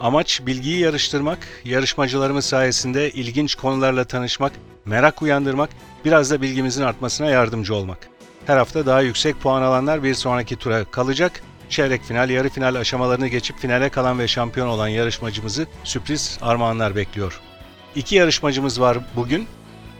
Amaç bilgiyi yarıştırmak, yarışmacılarımız sayesinde ilginç konularla tanışmak, merak uyandırmak, biraz da bilgimizin artmasına yardımcı olmak. Her hafta daha yüksek puan alanlar bir sonraki tura kalacak. Çeyrek final, yarı final aşamalarını geçip finale kalan ve şampiyon olan yarışmacımızı sürpriz armağanlar bekliyor. İki yarışmacımız var bugün.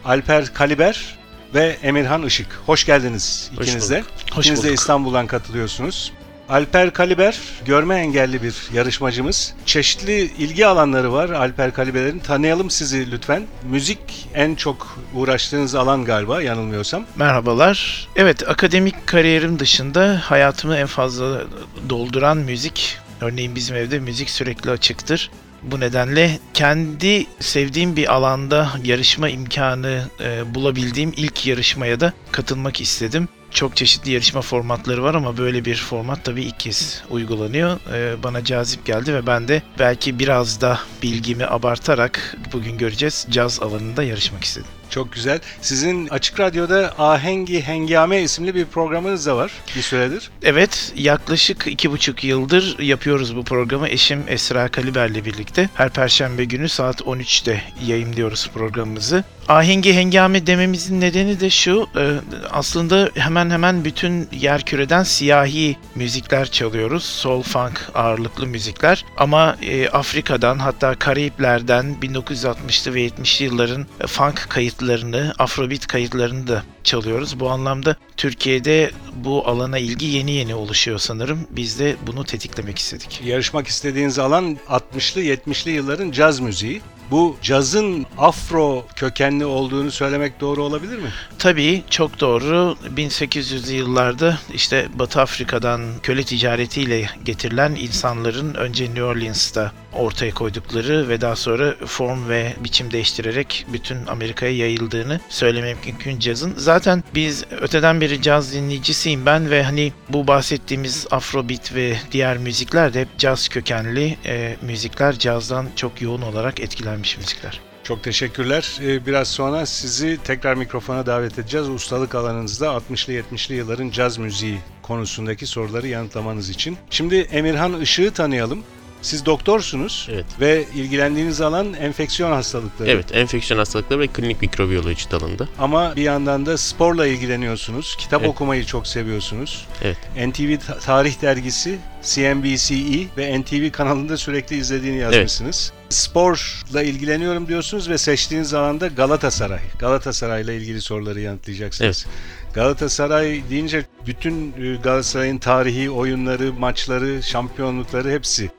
Alper Kaliber ve Emirhan Işık. Hoş geldiniz ikiniz de. bulduk. Hoş İkiniz de bulduk. İstanbul'dan katılıyorsunuz. Alper Kaliber görme engelli bir yarışmacımız. Çeşitli ilgi alanları var Alper Kaliber'in. Tanıyalım sizi lütfen. Müzik en çok uğraştığınız alan galiba yanılmıyorsam. Merhabalar. Evet, akademik kariyerim dışında hayatımı en fazla dolduran müzik. Örneğin bizim evde müzik sürekli açıktır. Bu nedenle kendi sevdiğim bir alanda yarışma imkanı e, bulabildiğim ilk yarışmaya da katılmak istedim. Çok çeşitli yarışma formatları var ama böyle bir format tabii ilk kez uygulanıyor. E, bana cazip geldi ve ben de belki biraz da bilgimi abartarak bugün göreceğiz caz alanında yarışmak istedim. Çok güzel. Sizin Açık Radyo'da Ahengi Hengame isimli bir programınız da var bir süredir. Evet, yaklaşık iki buçuk yıldır yapıyoruz bu programı. Eşim Esra Kaliber'le birlikte. Her perşembe günü saat 13'te yayınlıyoruz programımızı. Ahengi hengame dememizin nedeni de şu, e, aslında hemen hemen bütün yer küreden siyahi müzikler çalıyoruz. Soul, funk ağırlıklı müzikler. Ama e, Afrika'dan hatta Karayipler'den 1960'lı ve 70'li yılların funk kayıtlarını, afrobeat kayıtlarını da çalıyoruz. Bu anlamda Türkiye'de bu alana ilgi yeni yeni oluşuyor sanırım. Biz de bunu tetiklemek istedik. Yarışmak istediğiniz alan 60'lı 70'li yılların caz müziği. Bu cazın afro kökenli olduğunu söylemek doğru olabilir mi? Tabii çok doğru. 1800'lü yıllarda işte Batı Afrika'dan köle ticaretiyle getirilen insanların önce New Orleans'ta ortaya koydukları ve daha sonra form ve biçim değiştirerek bütün Amerika'ya yayıldığını söylemek mümkün cazın. Zaten biz öteden beri caz dinleyicisiyim ben ve hani bu bahsettiğimiz Afrobeat ve diğer müzikler de hep caz kökenli e, müzikler. Cazdan çok yoğun olarak etkilenmiş müzikler. Çok teşekkürler. Ee, Biraz sonra sizi tekrar mikrofona davet edeceğiz. Ustalık alanınızda 60'lı 70'li yılların caz müziği konusundaki soruları yanıtlamanız için. Şimdi Emirhan Işık'ı tanıyalım. Siz doktorsunuz Evet. ve ilgilendiğiniz alan enfeksiyon hastalıkları. Evet, enfeksiyon hastalıkları ve klinik mikrobiyoloji dalında. Ama bir yandan da sporla ilgileniyorsunuz. Kitap Evet. okumayı çok seviyorsunuz. Evet. NTV Ta- Tarih Dergisi, CNBCE ve NTV kanalında sürekli izlediğini yazmışsınız. Sporla ilgileniyorum diyorsunuz ve seçtiğiniz alanda Galatasaray. Galatasaray'la ilgili soruları yanıtlayacaksınız. Galatasaray deyince bütün e, Galatasaray'ın tarihi, oyunları, maçları, şampiyonlukları hepsi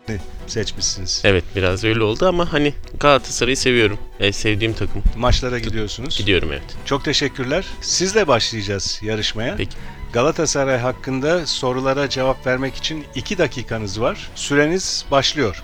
seçmişsiniz. Evet, biraz öyle oldu ama hani Galatasaray'ı seviyorum. E, sevdiğim takım. Maçlara gidiyorsunuz. Gidiyorum evet. Çok teşekkürler. Sizle başlayacağız yarışmaya. Peki. Galatasaray hakkında sorulara cevap vermek için 2 dakikanız var. Süreniz başlıyor.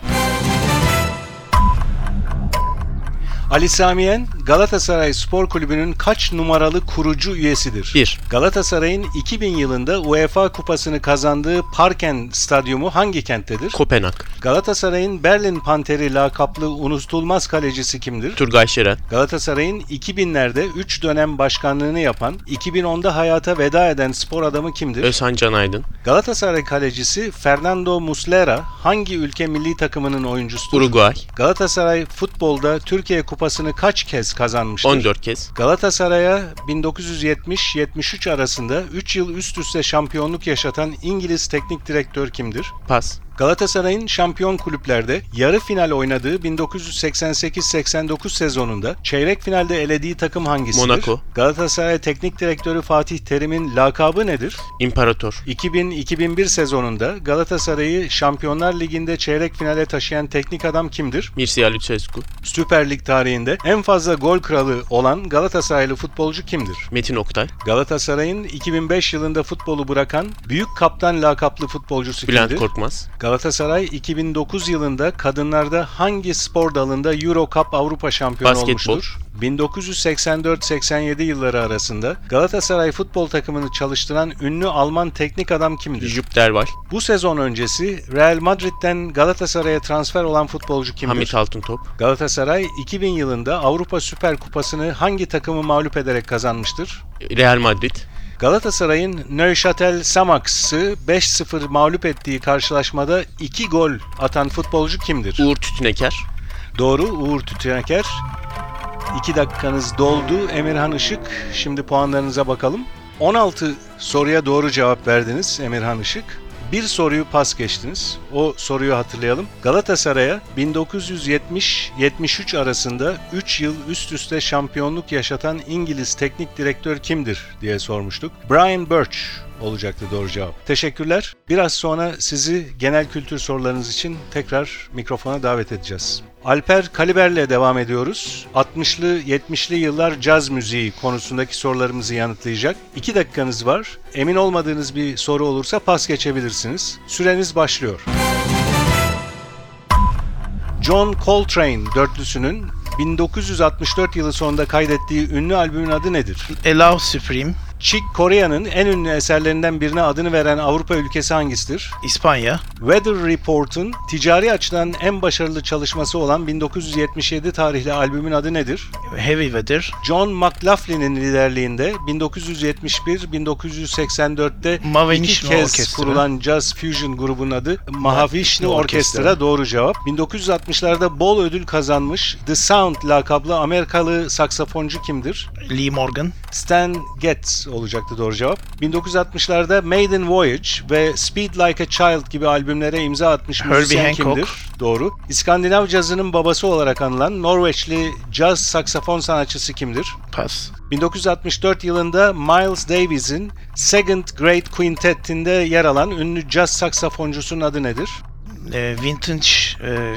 Ali Samiyen, Galatasaray Spor Kulübü'nün kaç numaralı kurucu üyesidir? 1. Galatasaray'ın 2000 yılında UEFA kupasını kazandığı Parken Stadyumu hangi kenttedir? Kopenhag. Galatasaray'ın Berlin Panteri lakaplı unutulmaz kalecisi kimdir? Turgay Şeren. Galatasaray'ın 2000'lerde 3 dönem başkanlığını yapan, 2010'da hayata veda eden spor adamı kimdir? Özhan Can Aydın. Galatasaray kalecisi Fernando Muslera hangi ülke milli takımının oyuncusudur? Uruguay. Galatasaray futbolda Türkiye Kupası'nı kaç kez kazanmıştır? 14 kez. Galatasaray'a 1970-73 arasında 3 yıl üst üste şampiyonluk yaşatan İngiliz teknik direktör kimdir? Pas. Galatasaray'ın şampiyon kulüplerde yarı final oynadığı 1988-89 sezonunda çeyrek finalde elediği takım hangisidir? Monaco. Galatasaray Teknik Direktörü Fatih Terim'in lakabı nedir? İmparator. 2000-2001 sezonunda Galatasaray'ı Şampiyonlar Ligi'nde çeyrek finale taşıyan teknik adam kimdir? Mircea Lucescu. Süper Lig tarihinde en fazla gol kralı olan Galatasaraylı futbolcu kimdir? Metin Oktay. Galatasaray'ın 2005 yılında futbolu bırakan büyük kaptan lakaplı futbolcusu Bülent kimdir? Korkmaz. Galatasaray 2009 yılında kadınlarda hangi spor dalında Euro Cup Avrupa şampiyonu Basketbol. olmuştur? 1984-87 yılları arasında Galatasaray futbol takımını çalıştıran ünlü Alman teknik adam kimdir? Jupp Derval, Bu sezon öncesi Real Madrid'den Galatasaray'a transfer olan futbolcu kimdir? Hamit Altıntop, Galatasaray 2000 yılında Avrupa Süper Kupası'nı hangi takımı mağlup ederek kazanmıştır? Real Madrid, Galatasaray'ın Neuchâtel Xamax'ı 5-0 mağlup ettiği karşılaşmada 2 gol atan futbolcu kimdir? Uğur Tütüneker, Doğru Uğur Tütüneker. 2 dakikanız doldu. Emirhan Işık. Şimdi puanlarınıza bakalım. 16 soruya doğru cevap verdiniz Emirhan Işık. Bir soruyu pas geçtiniz. O soruyu hatırlayalım. Galatasaray'a 1970-73 arasında 3 yıl üst üste şampiyonluk yaşatan İngiliz teknik direktör kimdir diye sormuştuk. Brian Birch olacaktı doğru cevap. Teşekkürler. Biraz sonra sizi genel kültür sorularınız için tekrar mikrofona davet edeceğiz. Alper Kaliber'le devam ediyoruz. 60'lı 70'li yıllar caz müziği konusundaki sorularımızı yanıtlayacak. 2 dakikanız var. Emin olmadığınız bir soru olursa pas geçebilirsiniz. Süreniz başlıyor. John Coltrane dörtlüsünün 1964 yılı sonunda kaydettiği ünlü albümün adı nedir? Allow Supreme, Chick Corea'nın en ünlü eserlerinden birine adını veren Avrupa ülkesi hangisidir? İspanya, Weather Report'un ticari açıdan en başarılı çalışması olan 1977 tarihli albümün adı nedir? Heavy Weather, John McLaughlin'in liderliğinde 1971-1984'te Mahavishnu iki kez Orkestra. kurulan Jazz Fusion grubunun adı Mahavishnu Orkestra. Orkestra doğru cevap. 1960'larda bol ödül kazanmış The Sound lakaplı Amerikalı saksafoncu kimdir? Lee Morgan, Stan Getz olacaktı doğru cevap. 1960'larda Maiden Voyage ve Speed Like a Child gibi albümlere imza atmış Herbie müzisyen Hancock. kimdir? Doğru. İskandinav cazının babası olarak anılan Norveçli caz saksafon sanatçısı kimdir? Pas, 1964 yılında Miles Davis'in Second Great Quintet'inde yer alan ünlü caz saksafoncusunun adı nedir? e, Vintage, e,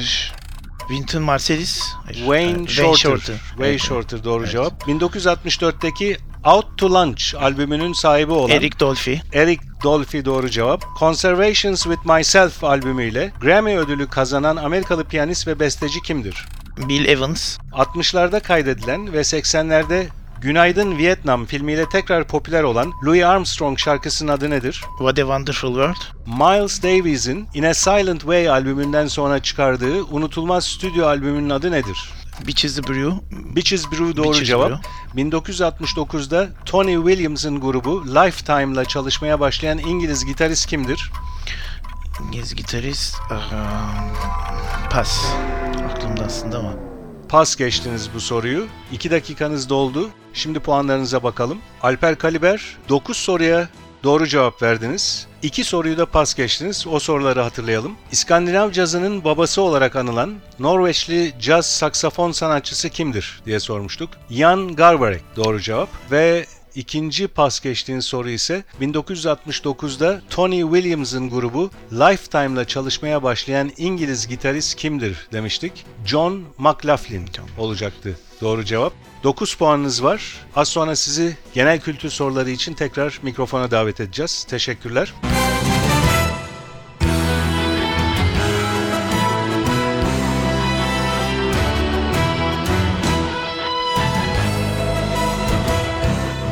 Wynton Marsalis, Hayır, Wayne e, Shorter. Way Evet. Shorter doğru cevap. 1964'teki Out to Lunch albümünün sahibi olan Eric Dolphy, Eric Dolphy doğru cevap. Conservations with Myself albümüyle Grammy ödülü kazanan Amerikalı piyanist ve besteci kimdir? Bill Evans, 60'larda kaydedilen ve 80'lerde Günaydın Vietnam filmiyle tekrar popüler olan Louis Armstrong şarkısının adı nedir? What a Wonderful World, Miles Davis'in In a Silent Way albümünden sonra çıkardığı unutulmaz stüdyo albümünün adı nedir? Bitches Brew, Bitches Brew doğru Bitches cevap. Brew. 1969'da Tony Williams'ın grubu Lifetime'la çalışmaya başlayan İngiliz gitarist kimdir? İngiliz gitarist, ah, pas, aklımda aslında ama. Pas geçtiniz bu soruyu. 2 dakikanız doldu. Şimdi puanlarınıza bakalım. Alper Kaliber 9 soruya doğru cevap verdiniz. 2 soruyu da pas geçtiniz. O soruları hatırlayalım. İskandinav cazının babası olarak anılan Norveçli caz saksafon sanatçısı kimdir diye sormuştuk. Jan Garbarek doğru cevap ve İkinci pas geçtiğin soru ise 1969'da Tony Williams'ın grubu Lifetime'la çalışmaya başlayan İngiliz gitarist kimdir demiştik. John McLaughlin olacaktı doğru cevap. 9 puanınız var. Az sonra sizi genel kültür soruları için tekrar mikrofona davet edeceğiz. Teşekkürler.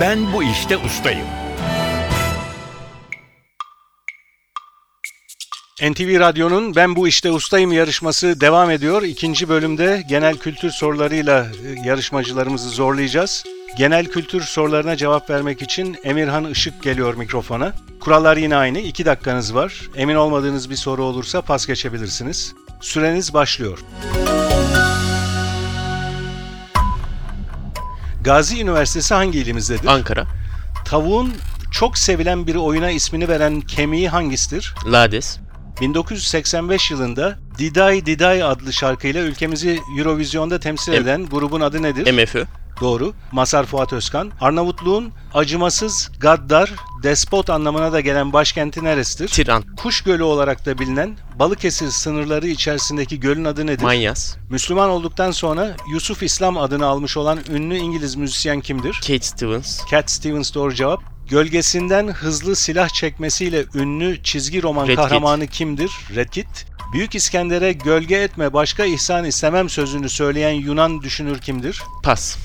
Ben bu işte ustayım. NTV Radyo'nun Ben Bu İşte Ustayım yarışması devam ediyor. İkinci bölümde genel kültür sorularıyla e, yarışmacılarımızı zorlayacağız. Genel kültür sorularına cevap vermek için Emirhan Işık geliyor mikrofona. Kurallar yine aynı. 2 dakikanız var. Emin olmadığınız bir soru olursa pas geçebilirsiniz. Süreniz başlıyor. Gazi Üniversitesi hangi ilimizdedir? Ankara, Tavuğun çok sevilen bir oyuna ismini veren kemiği hangisidir? Lades, 1985 yılında Diday Diday adlı şarkıyla ülkemizi Eurovision'da temsil Em- eden grubun adı nedir? MFÖ, Doğru. Masar Fuat Özkan. Arnavutluğun acımasız, gaddar, despot anlamına da gelen başkenti neresidir? Tiran, Kuş Gölü olarak da bilinen Balıkesir sınırları içerisindeki gölün adı nedir? Manyas, Müslüman olduktan sonra Yusuf İslam adını almış olan ünlü İngiliz müzisyen kimdir? Kate Stevens, Cat Stevens doğru cevap. Gölgesinden hızlı silah çekmesiyle ünlü çizgi roman Red Kit. kahramanı kimdir? Red Kit. Büyük İskender'e gölge etme başka ihsan istemem sözünü söyleyen Yunan düşünür kimdir? Pas.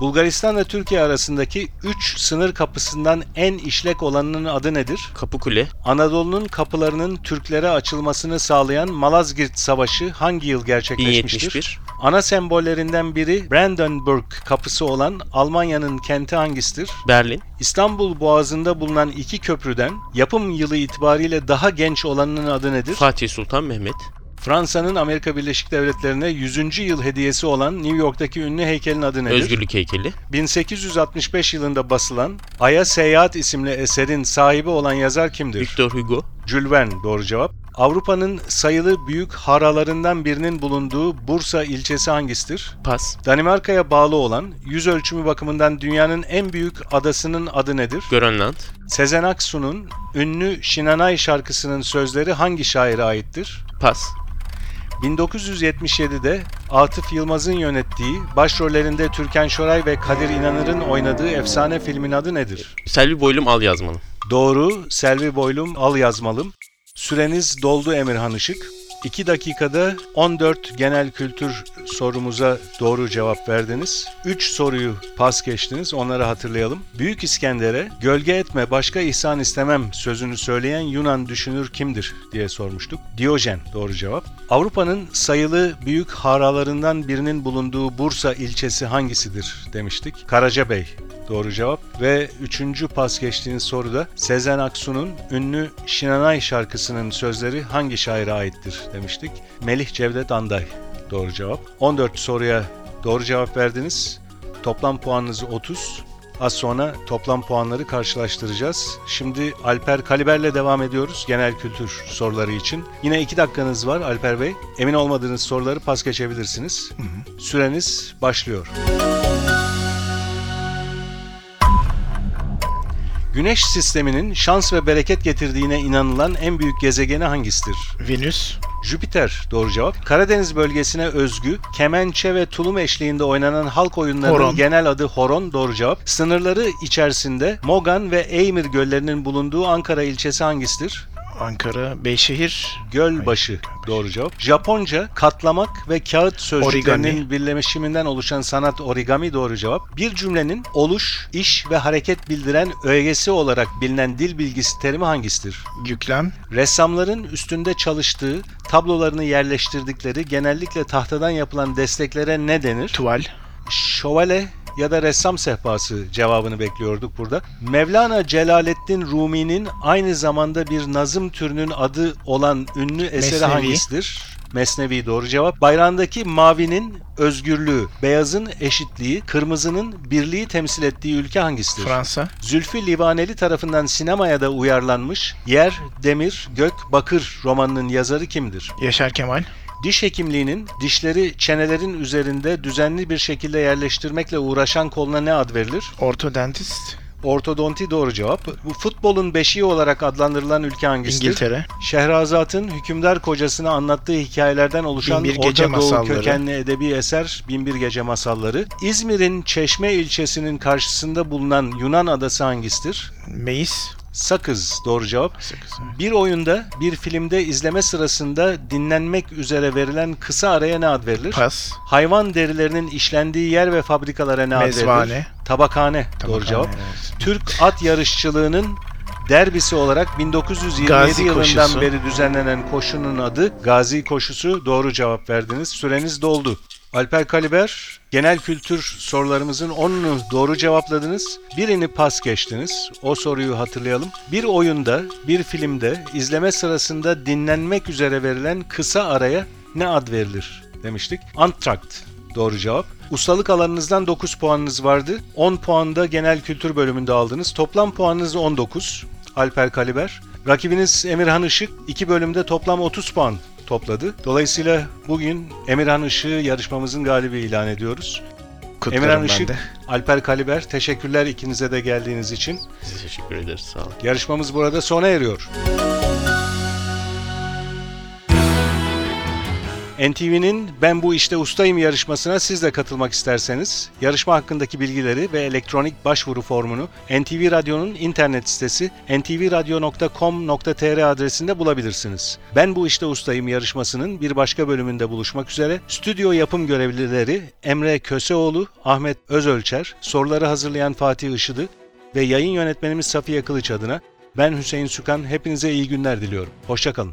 Bulgaristan ve Türkiye arasındaki 3 sınır kapısından en işlek olanının adı nedir? Kapı Kule. Anadolu'nun kapılarının Türklere açılmasını sağlayan Malazgirt Savaşı hangi yıl gerçekleşmiştir? 1071. Ana sembollerinden biri Brandenburg kapısı olan Almanya'nın kenti hangisidir? Berlin. İstanbul Boğazı'nda bulunan iki köprüden yapım yılı itibariyle daha genç olanının adı nedir? Fatih Sultan Mehmet. Fransa'nın Amerika Birleşik Devletleri'ne 100. yıl hediyesi olan New York'taki ünlü heykelin adı nedir? Özgürlük heykeli. 1865 yılında basılan Ay'a Seyahat isimli eserin sahibi olan yazar kimdir? Victor Hugo. Jules Verne doğru cevap. Avrupa'nın sayılı büyük haralarından birinin bulunduğu Bursa ilçesi hangisidir? Pas. Danimarka'ya bağlı olan, yüz ölçümü bakımından dünyanın en büyük adasının adı nedir? Grönland. Sezen Aksu'nun ünlü Şinanay şarkısının sözleri hangi şaire aittir? Pas. 1977'de Atıf Yılmaz'ın yönettiği, başrollerinde Türkan Şoray ve Kadir İnanır'ın oynadığı efsane filmin adı nedir? Selvi Boylum Al Yazmalı. Doğru, Selvi Boylum, al yazmalım. Süreniz doldu Emirhan Işık. 2 dakikada 14 genel kültür sorumuza doğru cevap verdiniz. 3 soruyu pas geçtiniz, onları hatırlayalım. Büyük İskender'e gölge etme başka ihsan istemem sözünü söyleyen Yunan düşünür kimdir diye sormuştuk. Diyojen doğru cevap. Avrupa'nın sayılı büyük haralarından birinin bulunduğu Bursa ilçesi hangisidir demiştik. Karacabey Doğru cevap. Ve üçüncü pas geçtiğiniz soruda Sezen Aksu'nun ünlü Şinanay şarkısının sözleri hangi şaire aittir demiştik. Melih Cevdet Anday. Doğru cevap. 14 soruya doğru cevap verdiniz. Toplam puanınız 30. Az sonra toplam puanları karşılaştıracağız. Şimdi Alper Kaliber'le devam ediyoruz genel kültür soruları için. Yine 2 dakikanız var Alper Bey. Emin olmadığınız soruları pas geçebilirsiniz. Süreniz başlıyor. Güneş sisteminin şans ve bereket getirdiğine inanılan en büyük gezegeni hangisidir? Venüs. Jüpiter doğru cevap. Karadeniz bölgesine özgü kemençe ve tulum eşliğinde oynanan halk oyunlarının Horon. genel adı horon doğru cevap. Sınırları içerisinde Mogan ve Eymir göllerinin bulunduğu Ankara ilçesi hangisidir? Ankara. Beyşehir. Gölbaşı doğru cevap. Japonca katlamak ve kağıt sözcüklerinin Origami. birleşiminden oluşan sanat origami doğru cevap. Bir cümlenin oluş, iş ve hareket bildiren öğesi olarak bilinen dil bilgisi terimi hangisidir? Yüklem. Ressamların üstünde çalıştığı, tablolarını yerleştirdikleri genellikle tahtadan yapılan desteklere ne denir? Tuval. Şövalye ya da ressam sehpası cevabını bekliyorduk burada. Mevlana Celaleddin Rumi'nin aynı zamanda bir nazım türünün adı olan ünlü eseri Mesnevi. hangisidir? Mesnevi doğru cevap. Bayrağındaki mavinin özgürlüğü, beyazın eşitliği, kırmızının birliği temsil ettiği ülke hangisidir? Fransa. Zülfü Livaneli tarafından sinemaya da uyarlanmış Yer, Demir, Gök, Bakır romanının yazarı kimdir? Yaşar Kemal. Diş hekimliğinin dişleri çenelerin üzerinde düzenli bir şekilde yerleştirmekle uğraşan koluna ne ad verilir? Ortodentist. Ortodonti doğru cevap. Bu futbolun beşiği olarak adlandırılan ülke hangisidir? İngiltere. Şehrazat'ın hükümdar kocasına anlattığı hikayelerden oluşan Binbir Gece Orta Doğu Masalları. kökenli edebi eser Binbir Gece Masalları. İzmir'in Çeşme ilçesinin karşısında bulunan Yunan adası hangisidir? Meis. Sakız doğru cevap. Sakız. Bir oyunda, bir filmde izleme sırasında dinlenmek üzere verilen kısa araya ne ad verilir? Pas. Hayvan derilerinin işlendiği yer ve fabrikalara ne ad verilir? Mezvane. Tabakhane. Doğru Tabakhane, cevap. evet. Türk at yarışçılığının derbisi olarak 1927 Gazi yılından koşusu. beri düzenlenen koşunun adı Gazi Koşusu. Doğru cevap verdiniz. Süreniz doldu. Alper Kaliber, genel kültür sorularımızın 10'unu doğru cevapladınız. Birini pas geçtiniz. O soruyu hatırlayalım. Bir oyunda, bir filmde izleme sırasında dinlenmek üzere verilen kısa araya ne ad verilir demiştik. Entrakt. Doğru cevap. Ustalık alanınızdan 9 puanınız vardı. 10 puan da genel kültür bölümünde aldınız. Toplam puanınız 19. Alper Kaliber. Rakibiniz Emirhan Işık 2 bölümde toplam 30 puan topladı. Dolayısıyla bugün Emirhan Işık'ı yarışmamızın galibi ilan ediyoruz. Kutlarım Emirhan Işık, de. Alper Kaliber teşekkürler ikinize de geldiğiniz için. Size teşekkür ederiz. Sağ olun. Yarışmamız burada sona eriyor. NTV'nin Ben Bu İşte Ustayım yarışmasına siz de katılmak isterseniz yarışma hakkındaki bilgileri ve elektronik başvuru formunu NTV Radyo'nun internet sitesi ntvradio.com.tr adresinde bulabilirsiniz. Ben Bu İşte Ustayım yarışmasının bir başka bölümünde buluşmak üzere stüdyo yapım görevlileri Emre Köseoğlu, Ahmet Özölçer, soruları hazırlayan Fatih Işıdı ve yayın yönetmenimiz Safiye Kılıç adına ben Hüseyin Sükan hepinize iyi günler diliyorum. Hoşçakalın.